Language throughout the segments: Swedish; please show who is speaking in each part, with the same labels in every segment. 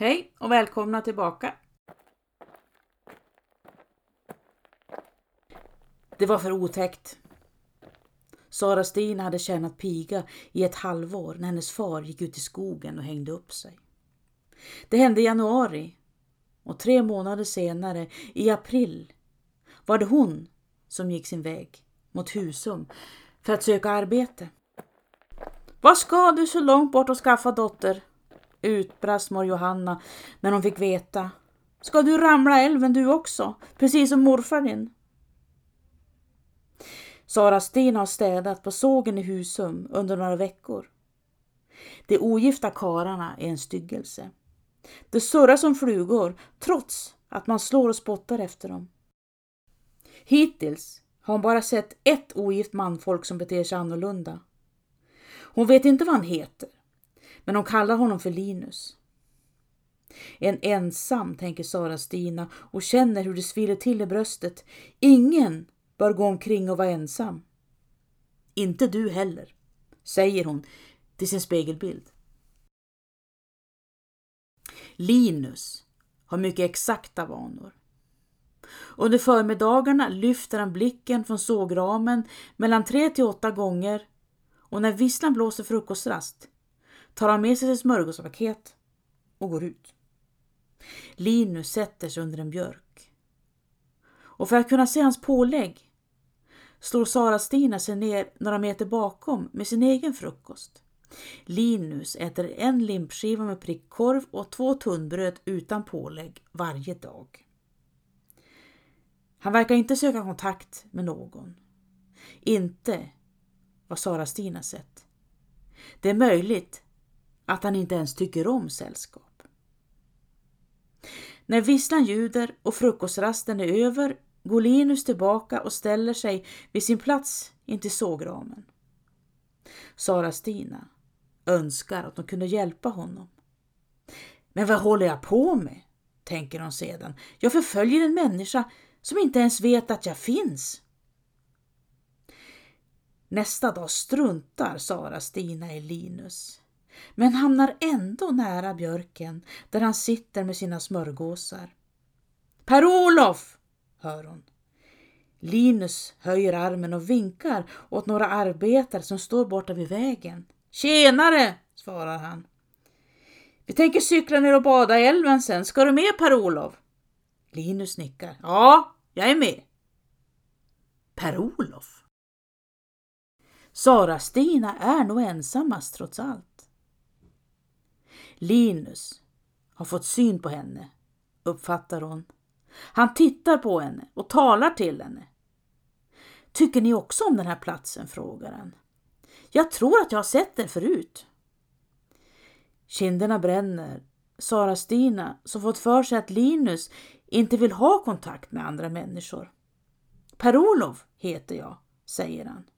Speaker 1: Hej och välkomna tillbaka. Det var för otäckt. Sara Stina hade tjänat piga i ett halvår när hennes far gick ut i skogen och hängde upp sig. Det hände i januari och tre månader senare, i april, var det hon som gick sin väg mot Husum för att söka arbete. Vad ska du så långt bort och skaffa dotter? Utbrast mor Johanna när hon fick veta. Ska du ramla älven du också, precis som morfar din? Sara Sten har städat på sågen i Husum under några veckor. De ogifta kararna är en styggelse. De surrar som flugor trots att man slår och spottar efter dem. Hittills har hon bara sett ett ogift manfolk som beter sig annorlunda. Hon vet inte vad han heter, men hon kallar honom för Linus. En ensam, tänker Sara-Stina och känner hur det svider till i bröstet. Ingen bör gå omkring och vara ensam. Inte du heller, säger hon till sin spegelbild. Linus har mycket exakta vanor. Under förmiddagarna lyfter han blicken från sågramen mellan tre till åtta gånger och när visslan blåser frukostrast tar han med sig sitt smörgåspaket och går ut. Linus sätter sig under en björk. Och för att kunna se hans pålägg slår Sara-Stina sig ner några meter bakom med sin egen frukost. Linus äter en limpskiva med prickkorv och två tunnbröd utan pålägg varje dag. Han verkar inte söka kontakt med någon. Inte vad Sara-Stina sett. Det är möjligt att han inte ens tycker om sällskap. När visslan ljuder och frukostrasten är över går Linus tillbaka och ställer sig vid sin plats intill sågramen. Sara-Stina önskar att de kunde hjälpa honom. Men vad håller jag på med? tänker hon sedan. Jag förföljer en människa som inte ens vet att jag finns. Nästa dag struntar Sara-Stina i Linus, men hamnar ändå nära björken där han sitter med sina smörgåsar. Per-Olof! hör hon. Linus höjer armen och vinkar åt några arbetare som står borta vid vägen. Tjenare, svarar han. Vi tänker cykla ner och bada i älven sen. Ska du med Per-Olof? Linus nickar. Ja, jag är med. Per-Olof? Sara-Stina är nog ensammast trots allt. Linus har fått syn på henne, uppfattar hon. Han tittar på henne och talar till henne. Tycker ni också om den här platsen? frågar han. Jag tror att jag har sett er förut. Kinderna bränner. Sara-Stina, som fått för sig att Linus inte vill ha kontakt med andra människor. Per-Olof heter jag, säger han.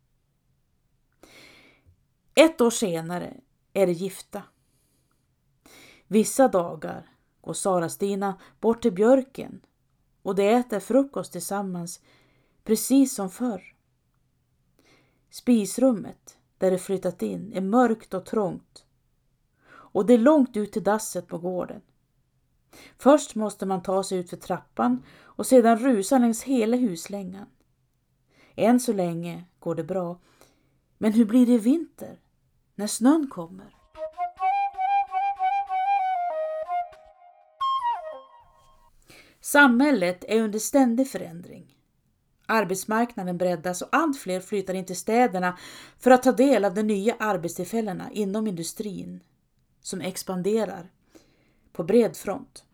Speaker 1: Ett år senare är de gifta. Vissa dagar går Sara-Stina bort till björken och de äter frukost tillsammans precis som förr. Spisrummet där de flyttat in är mörkt och trångt och det är långt ut till dasset på gården. Först måste man ta sig ut för trappan och sedan rusa längs hela huslängan. Än så länge går det bra, men hur blir det i vinter när snön kommer? Samhället är under ständig förändring. Arbetsmarknaden breddas och allt fler flyttar in till städerna för att ta del av de nya arbetstillfällena inom industrin som expanderar på bred front.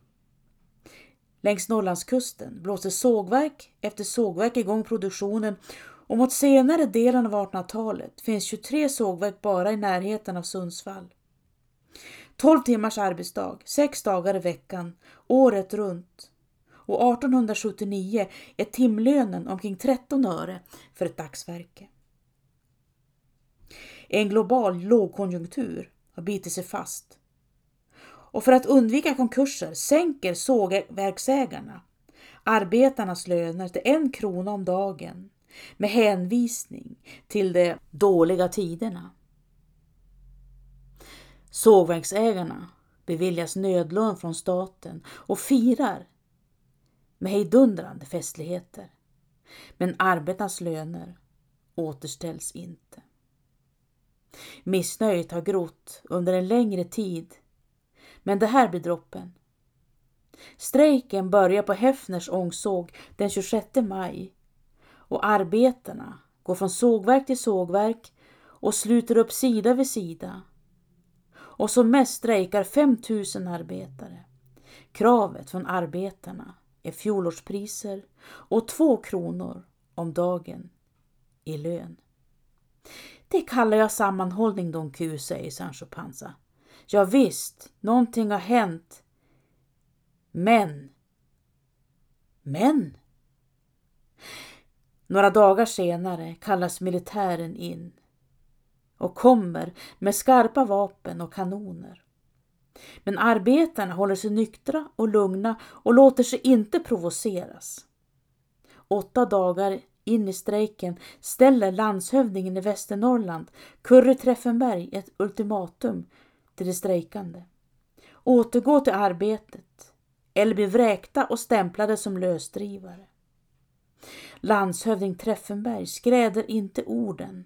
Speaker 1: Längs Norrlandskusten blåser sågverk efter sågverk igång produktionen och mot senare delen av 1800-talet finns 23 sågverk bara i närheten av Sundsvall. 12 timmars arbetsdag, sex dagar i veckan, året runt och 1879 är timlönen omkring 13 öre för ett dagsverke. En global lågkonjunktur har bitit sig fast. Och för att undvika konkurser sänker sågverksägarna arbetarnas löner till en krona om dagen med hänvisning till de dåliga tiderna. Sågverksägarna beviljas nödlön från staten och firar med hejdundrande festligheter. Men arbetarnas löner återställs inte. Missnöjet har grott under en längre tid, men det här blir droppen. Strejken börjar på Häfners ångsåg den 26 maj och arbetarna går från sågverk till sågverk och sluter upp sida vid sida. Och som mest strejkar 5000 arbetare. Kravet från arbetarna är fjolårspriser och två kronor om dagen i lön. Det kallar jag sammanhållning Don Q, säger Sancho Panza. Ja, visst, någonting har hänt. Men... Men... Några dagar senare kallas militären in och kommer med skarpa vapen och kanoner. Men arbetarna håller sig nyktra och lugna och låter sig inte provoceras. Åtta dagar in i strejken ställer landshövdingen i Västernorrland, Kurre Treffenberg, ett ultimatum till de strejkande. Återgå till arbetet eller bli vräkta och stämplade som lösdrivare. Landshövding Treffenberg skräder inte orden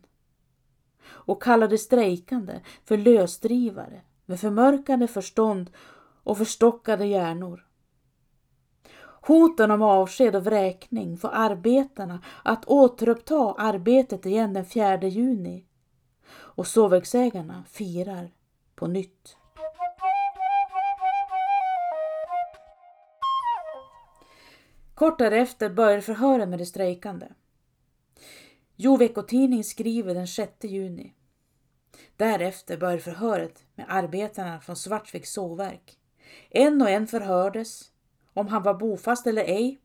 Speaker 1: och kallar de strejkande för lösdrivare med förmörkande förstånd och förstockade hjärnor. Hoten om avsked och vräkning får arbetarna att återuppta arbetet igen den 4 juni och sågverksägarna firar på nytt. Kort därefter börjar förhören med de strejkande. Jo veckotidning skriver den 6 juni. Därefter började förhöret med arbetarna från Svartviks sågverk. En och en förhördes om han var bofast eller ej,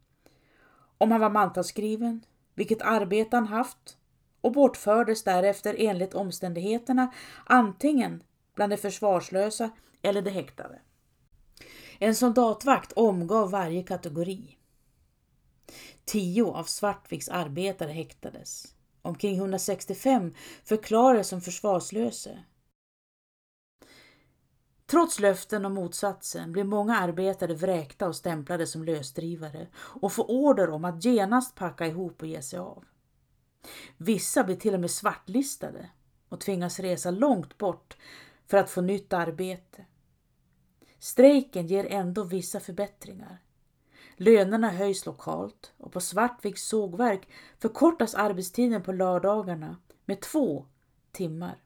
Speaker 1: om han var mantalsskriven, vilket arbete han haft och bortfördes därefter enligt omständigheterna antingen bland de försvarslösa eller de häktade. En soldatvakt omgav varje kategori. Tio av Svartviks arbetare häktades. Omkring 165 förklarades som försvarslösa. Trots löften om motsatsen blev många arbetare vräkta och stämplade som lösdrivare och får order om att genast packa ihop och ge sig av. Vissa blir till och med svartlistade och tvingas resa långt bort för att få nytt arbete. Strejken ger ändå vissa förbättringar. Lönerna höjs lokalt och på Svartviks sågverk förkortas arbetstiden på lördagarna med två timmar.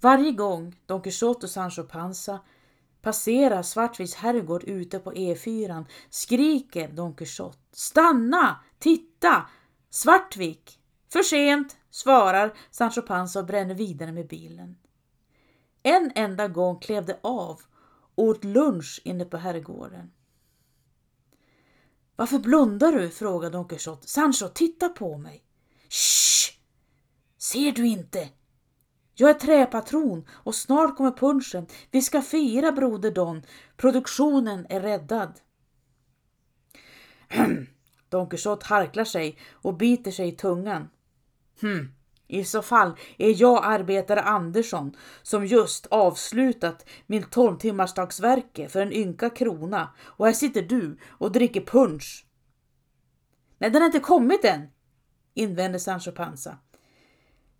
Speaker 1: Varje gång Don Quijote och Sancho Panza passerar Svartviks herrgård ute på E4 skriker Don Quijote Stanna! Titta! Svartvik! För sent! svarar Sancho Panza och bränner vidare med bilen. En enda gång klev de av och åt lunch inne på herrgården. Varför blundar du? frågade Don Quijote. Sancho, titta på mig. Shh! Ser du inte? Jag är träpatron och snart kommer punschen. Vi ska fira broder Don. Produktionen är räddad. Don Quixote harklar sig och biter sig i tungan. Hm, i så fall är jag arbetare Andersson som just avslutat min tolvtimmarsdagsverke för en ynka krona och här sitter du och dricker punsch. Nej, den har inte kommit än, invänder Sancho Panza.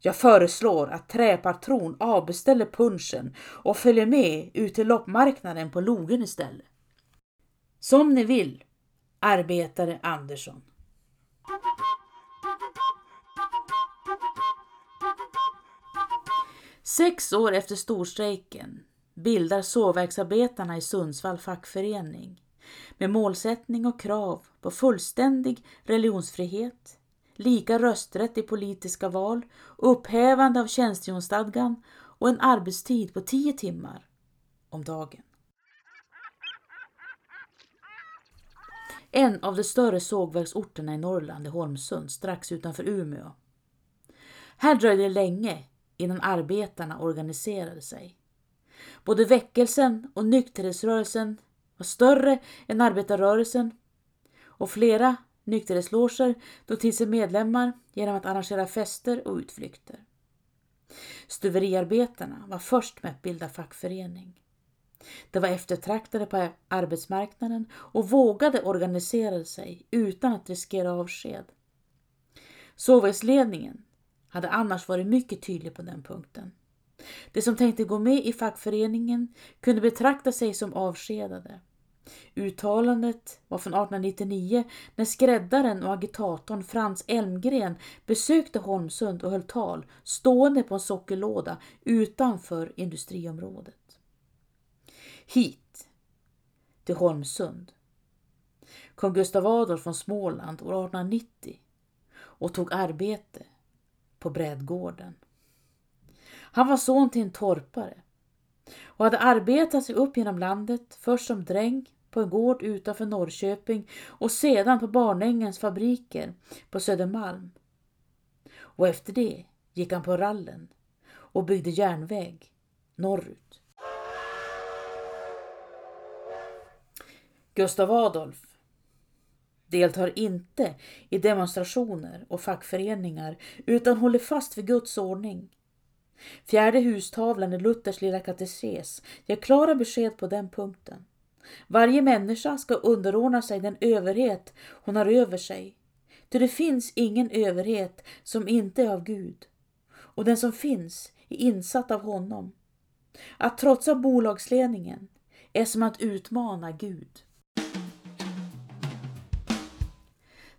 Speaker 1: Jag föreslår att träpatron avbeställer punschen och följer med ut till loppmarknaden på logen istället. Som ni vill, arbetare Andersson. Sex år efter storstrejken bildar sågverksarbetarna i Sundsvall fackförening med målsättning och krav på fullständig religionsfrihet, lika rösträtt i politiska val, upphävande av tjänstehjonsstadgan och en arbetstid på tio timmar om dagen. En av de större sågverksorterna i Norrland är Holmsund, strax utanför Umeå. Här dröjde det länge innan arbetarna organiserade sig. Både väckelsen och nykterhetsrörelsen var större än arbetarrörelsen och flera nykterhetsloger tog till sig medlemmar genom att arrangera fester och utflykter. Stuveriarbetarna var först med att bilda fackförening. De var eftertraktade på arbetsmarknaden och vågade organisera sig utan att riskera avsked. Sovjetsledningen hade annars varit mycket tydlig på den punkten. De som tänkte gå med i fackföreningen kunde betrakta sig som avskedade. Uttalandet var från 1899 när skräddaren och agitatorn Frans Elmgren besökte Holmsund och höll tal stående på en sockerlåda utanför industriområdet. Hit, till Holmsund, kom Gustav Adolf från Småland år 1890 och tog arbete på brädgården. Han var son till en torpare och hade arbetat sig upp genom landet, först som dräng på en gård utanför Norrköping och sedan på Barnängens fabriker på Södermalm. Och efter det gick han på rallen och byggde järnväg norrut. Gustav Adolf deltar inte i demonstrationer och fackföreningar utan håller fast vid Guds ordning. Fjärde hustavlan i Luthers lilla katekes ger klara besked på den punkten. Varje människa ska underordna sig den överhet hon har över sig. Ty det finns ingen överhet som inte är av Gud, och den som finns är insatt av honom. Att trotsa bolagsledningen är som att utmana Gud.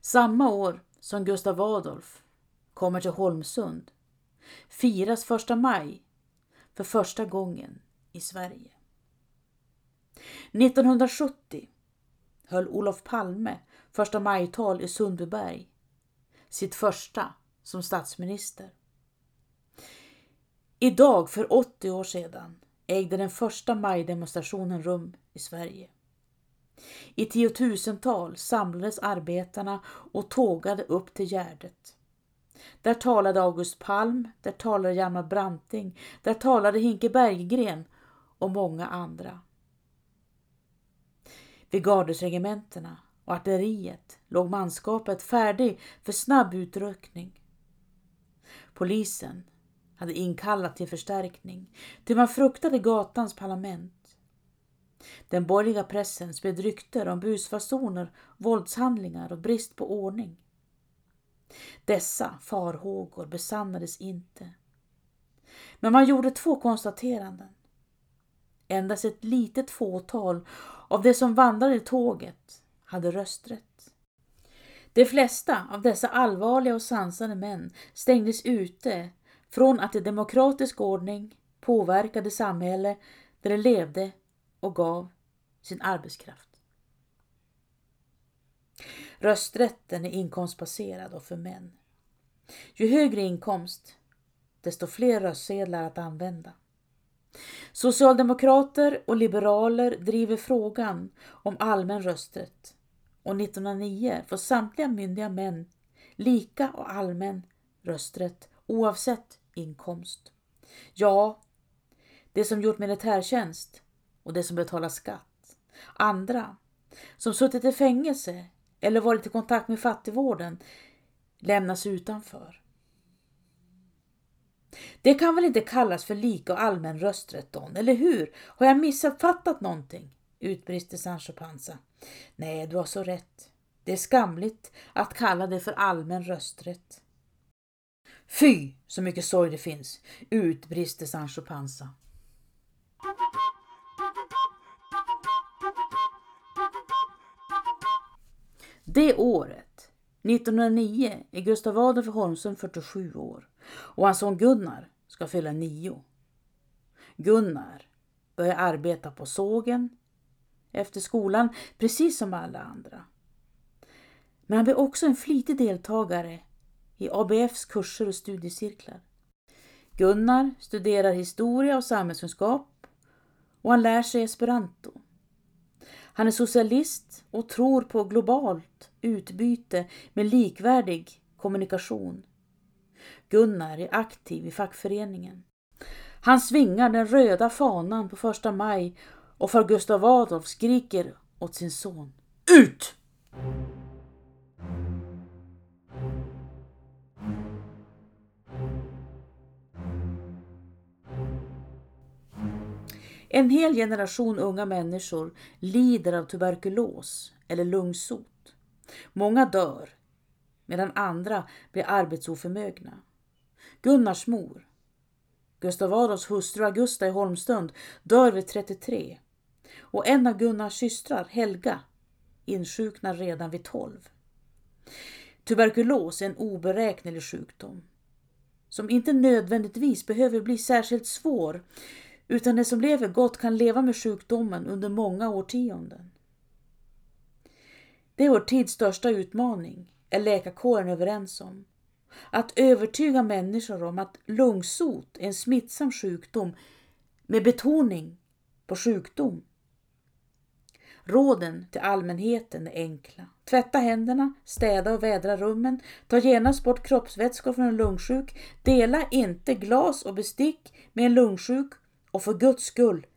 Speaker 1: Samma år som Gustav Adolf kommer till Holmsund firas första maj för första gången i Sverige. 1970 höll Olof Palme första majtal i Sundbyberg, sitt första som statsminister. Idag för 80 år sedan ägde den första majdemonstrationen rum i Sverige. I tiotusental samlades arbetarna och tågade upp till Gärdet. Där talade August Palm, där talade Hjalmar Branting, där talade Hinke Berggren och många andra. Vid gardesregementena och artilleriet låg manskapet färdig för snabb utryckning. Polisen hade inkallat till förstärkning, till man fruktade gatans parlament. Den borgerliga pressen spred rykter om busfasoner, våldshandlingar och brist på ordning. Dessa farhågor besannades inte. Men man gjorde två konstateranden. Endast ett litet fåtal av de som vandrade i tåget hade rösträtt. De flesta av dessa allvarliga och sansade män stängdes ute från att i demokratisk ordning påverka det samhälle där de levde och gav sin arbetskraft. Rösträtten är inkomstbaserad och för män. Ju högre inkomst, desto fler röstsedlar att använda. Socialdemokrater och liberaler driver frågan om allmän rösträtt och 1909 får samtliga myndiga män lika och allmän rösträtt oavsett inkomst. Ja, det som gjort militärtjänst och det som betalar skatt. Andra, som suttit i fängelse eller varit i kontakt med fattigvården, lämnas utanför. Det kan väl inte kallas för lika och allmän rösträtt, Don, eller hur? Har jag missuppfattat någonting? utbrister Sancho Panza. Nej, du har så rätt. Det är skamligt att kalla det för allmän rösträtt. Fy, så mycket sorg det finns, utbrister Sancho Panza. Det året, 1909, är Gustav Adolf Holmsund 47 år och hans son Gunnar ska fylla nio. Gunnar börjar arbeta på sågen efter skolan, precis som alla andra. Men han blir också en flitig deltagare i ABFs kurser och studiecirklar. Gunnar studerar historia och samhällskunskap och han lär sig esperanto. Han är socialist och tror på globalt utbyte med likvärdig kommunikation. Gunnar är aktiv i fackföreningen. Han svingar den röda fanan på första maj och far Gustav Adolf skriker åt sin son. Ut! En hel generation unga människor lider av tuberkulos eller lungsot. Många dör, medan andra blir arbetsoförmögna. Gunnars mor, Gustav Adolfs hustru Augusta i Holmstund, dör vid 33 och en av Gunnars systrar, Helga, insjuknar redan vid 12. Tuberkulos är en oberäknelig sjukdom som inte nödvändigtvis behöver bli särskilt svår utan den som lever gott kan leva med sjukdomen under många årtionden. Det är vår tids största utmaning, är läkarkåren överens om. Att övertyga människor om att lungsot är en smittsam sjukdom med betoning på sjukdom. Råden till allmänheten är enkla. Tvätta händerna, städa och vädra rummen, ta genast bort kroppsvätskor från en lungsjuk, dela inte glas och bestick med en lungsjuk och för Guds skull,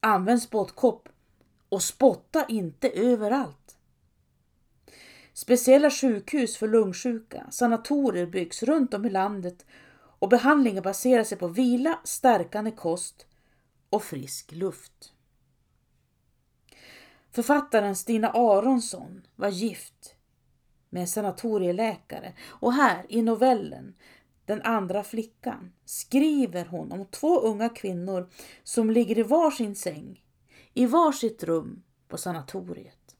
Speaker 1: använd spottkopp och spotta inte överallt. Speciella sjukhus för lungsjuka, sanatorier byggs runt om i landet och behandlingen baserar sig på vila, stärkande kost och frisk luft. Författaren Stina Aronsson var gift med en sanatorieläkare och här i novellen den andra flickan skriver hon om två unga kvinnor som ligger i varsin säng i varsitt rum på sanatoriet.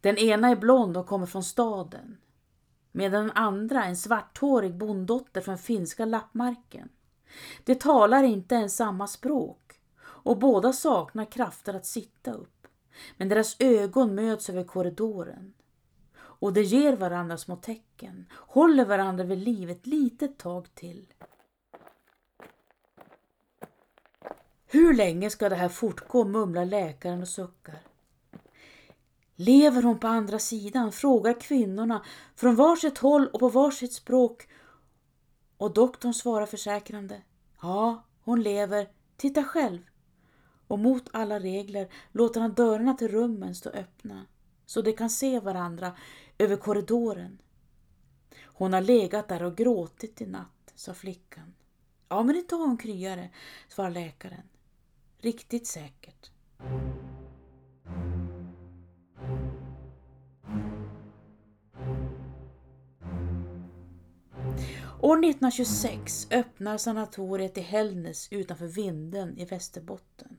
Speaker 1: Den ena är blond och kommer från staden medan den andra en svarthårig bonddotter från finska lappmarken. De talar inte ens samma språk och båda saknar krafter att sitta upp. Men deras ögon möts över korridoren och de ger varandra små tecken, håller varandra vid liv ett litet tag till. Hur länge ska det här fortgå, mumlar läkaren och suckar. Lever hon på andra sidan? frågar kvinnorna från varsitt håll och på varsitt språk. Och doktorn svarar försäkrande. Ja, hon lever. Titta själv. Och mot alla regler låter han dörrarna till rummen stå öppna så de kan se varandra över korridoren. Hon har legat där och gråtit i natt, sa flickan. Ja, men inte har hon kryare, svarar läkaren. Riktigt säkert. År 1926 öppnar sanatoriet i Hällnäs utanför Vinden i Västerbotten.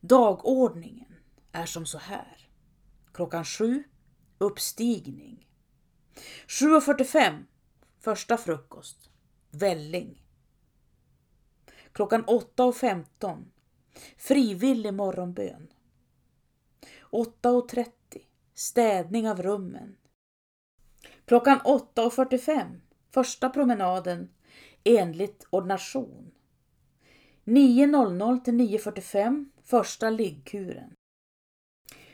Speaker 1: Dagordningen är som så här. Klockan sju, uppstigning. 7.45, första frukost, välling. Klockan 8.15, frivillig morgonbön. 8.30, städning av rummen. Klockan 8.45, Första promenaden enligt ordination. 9.00 till 9.45 första liggkuren.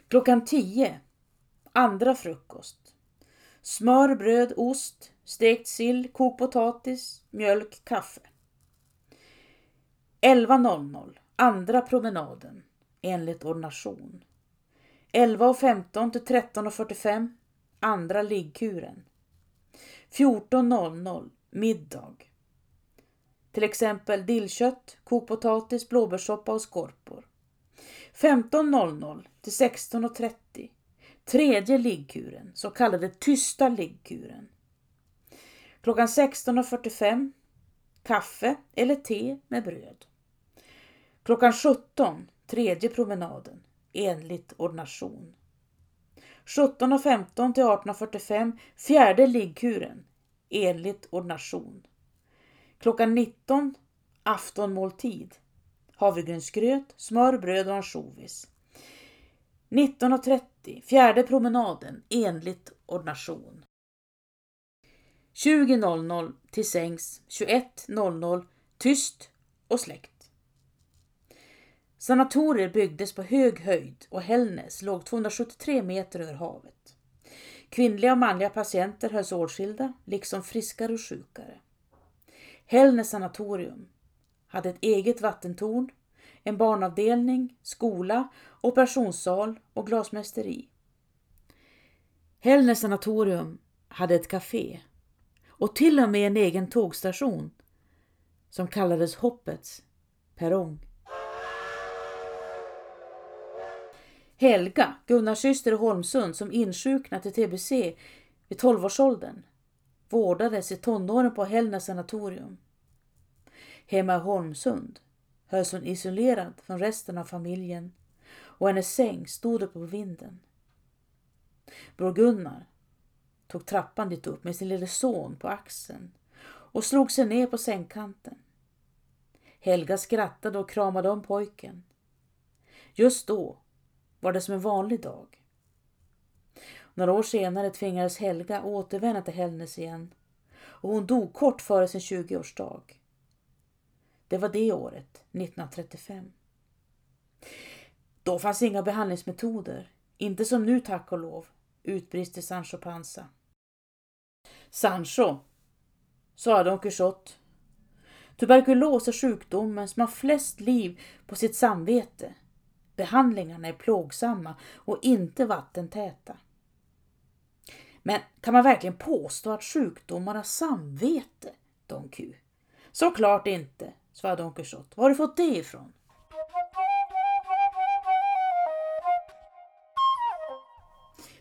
Speaker 1: Klockan 10 andra frukost. Smör, bröd, ost, stekt sill, kokt potatis, mjölk, kaffe. 11.00 andra promenaden enligt ordination. 11.15 till 13.45 andra liggkuren. 14.00 middag. Till exempel dillkött, kokpotatis, blåbärssoppa och skorpor. 15.00 till 16.30 tredje liggkuren, så kallade tysta liggkuren. Klockan 16.45 kaffe eller te med bröd. Klockan 17 tredje promenaden enligt ordination. 17.15 till 18.45 fjärde liggkuren enligt ordination. Klockan 19 aftonmåltid havregrynsgröt, smör, bröd och ansjovis. 19.30 fjärde promenaden enligt ordination. 20.00 till sängs, 21.00 tyst och släckt. Sanatorier byggdes på hög höjd och Hällnäs låg 273 meter över havet. Kvinnliga och manliga patienter hölls åtskilda, liksom friskare och sjukare. Hällnäs sanatorium hade ett eget vattentorn, en barnavdelning, skola, operationssal och glasmästeri. Hällnäs sanatorium hade ett café och till och med en egen tågstation som kallades Hoppets perrong. Helga, Gunnars syster i Holmsund som insjuknat i tbc vid 12-årsåldern, vårdades i tonåren på Hällnäs sanatorium. Hemma i Holmsund hölls hon isolerad från resten av familjen och hennes säng stod uppe på vinden. Bror Gunnar tog trappan dit upp med sin lille son på axeln och slog sig ner på sängkanten. Helga skrattade och kramade om pojken. Just då var det som en vanlig dag. Några år senare tvingades Helga återvända till Hällnäs igen och hon dog kort före sin 20-årsdag. Det var det året, 1935. Då fanns inga behandlingsmetoder, inte som nu tack och lov, utbrister Sancho Panza. Sancho, sa Don Quixote. Tuberkulos är sjukdomen som har flest liv på sitt samvete. Behandlingarna är plågsamma och inte vattentäta. Men kan man verkligen påstå att sjukdomar har samvete, Don Q? Såklart inte, svarade Don Quixote. Var har du fått det ifrån?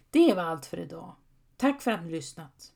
Speaker 1: Det var allt för idag. Tack för att ni lyssnat.